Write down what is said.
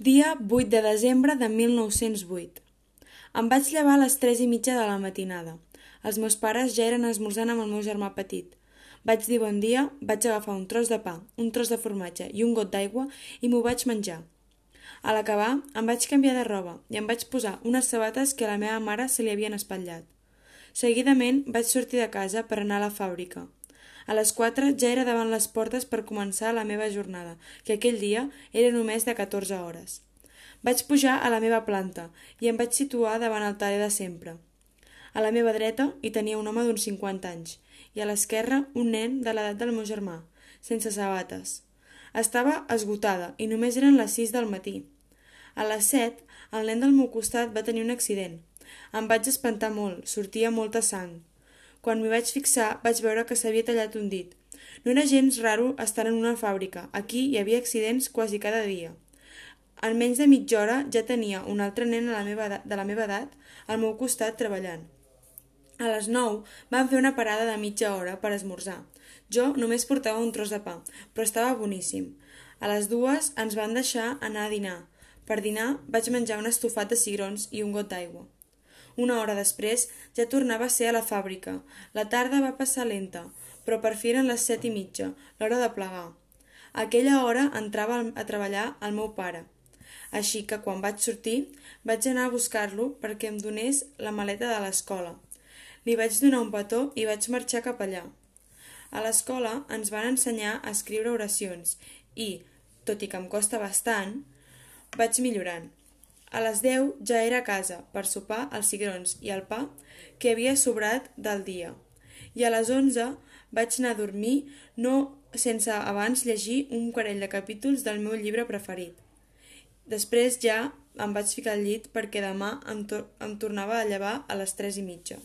Dia 8 de desembre de 1908. Em vaig llevar a les tres i mitja de la matinada. Els meus pares ja eren esmorzant amb el meu germà petit. Vaig dir bon dia, vaig agafar un tros de pa, un tros de formatge i un got d'aigua i m'ho vaig menjar. A l'acabar, em vaig canviar de roba i em vaig posar unes sabates que a la meva mare se li havien espatllat. Seguidament vaig sortir de casa per anar a la fàbrica. A les 4 ja era davant les portes per començar la meva jornada, que aquell dia era només de 14 hores. Vaig pujar a la meva planta i em vaig situar davant el taler de sempre. A la meva dreta hi tenia un home d'uns 50 anys i a l'esquerra un nen de l'edat del meu germà, sense sabates. Estava esgotada i només eren les 6 del matí. A les 7, el nen del meu costat va tenir un accident. Em vaig espantar molt, sortia molta sang. Quan m'hi vaig fixar, vaig veure que s'havia tallat un dit. No era gens raro estar en una fàbrica. Aquí hi havia accidents quasi cada dia. En menys de mitja hora ja tenia un altre nen a la meva edat, de la meva edat al meu costat treballant. A les 9 vam fer una parada de mitja hora per esmorzar. Jo només portava un tros de pa, però estava boníssim. A les dues ens van deixar anar a dinar. Per dinar vaig menjar un estofat de cigrons i un got d'aigua. Una hora després ja tornava a ser a la fàbrica. La tarda va passar lenta, però per fi eren les set i mitja, l'hora de plegar. A aquella hora entrava a treballar el meu pare. Així que quan vaig sortir, vaig anar a buscar-lo perquè em donés la maleta de l'escola. Li vaig donar un petó i vaig marxar cap allà. A l'escola ens van ensenyar a escriure oracions i, tot i que em costa bastant, vaig millorant. A les deu ja era a casa per sopar els cigrons i el pa que havia sobrat del dia. I a les onze vaig anar a dormir no sense abans llegir un parell de capítols del meu llibre preferit. Després ja em vaig ficar al llit perquè demà em, tor em tornava a llevar a les tres i mitja.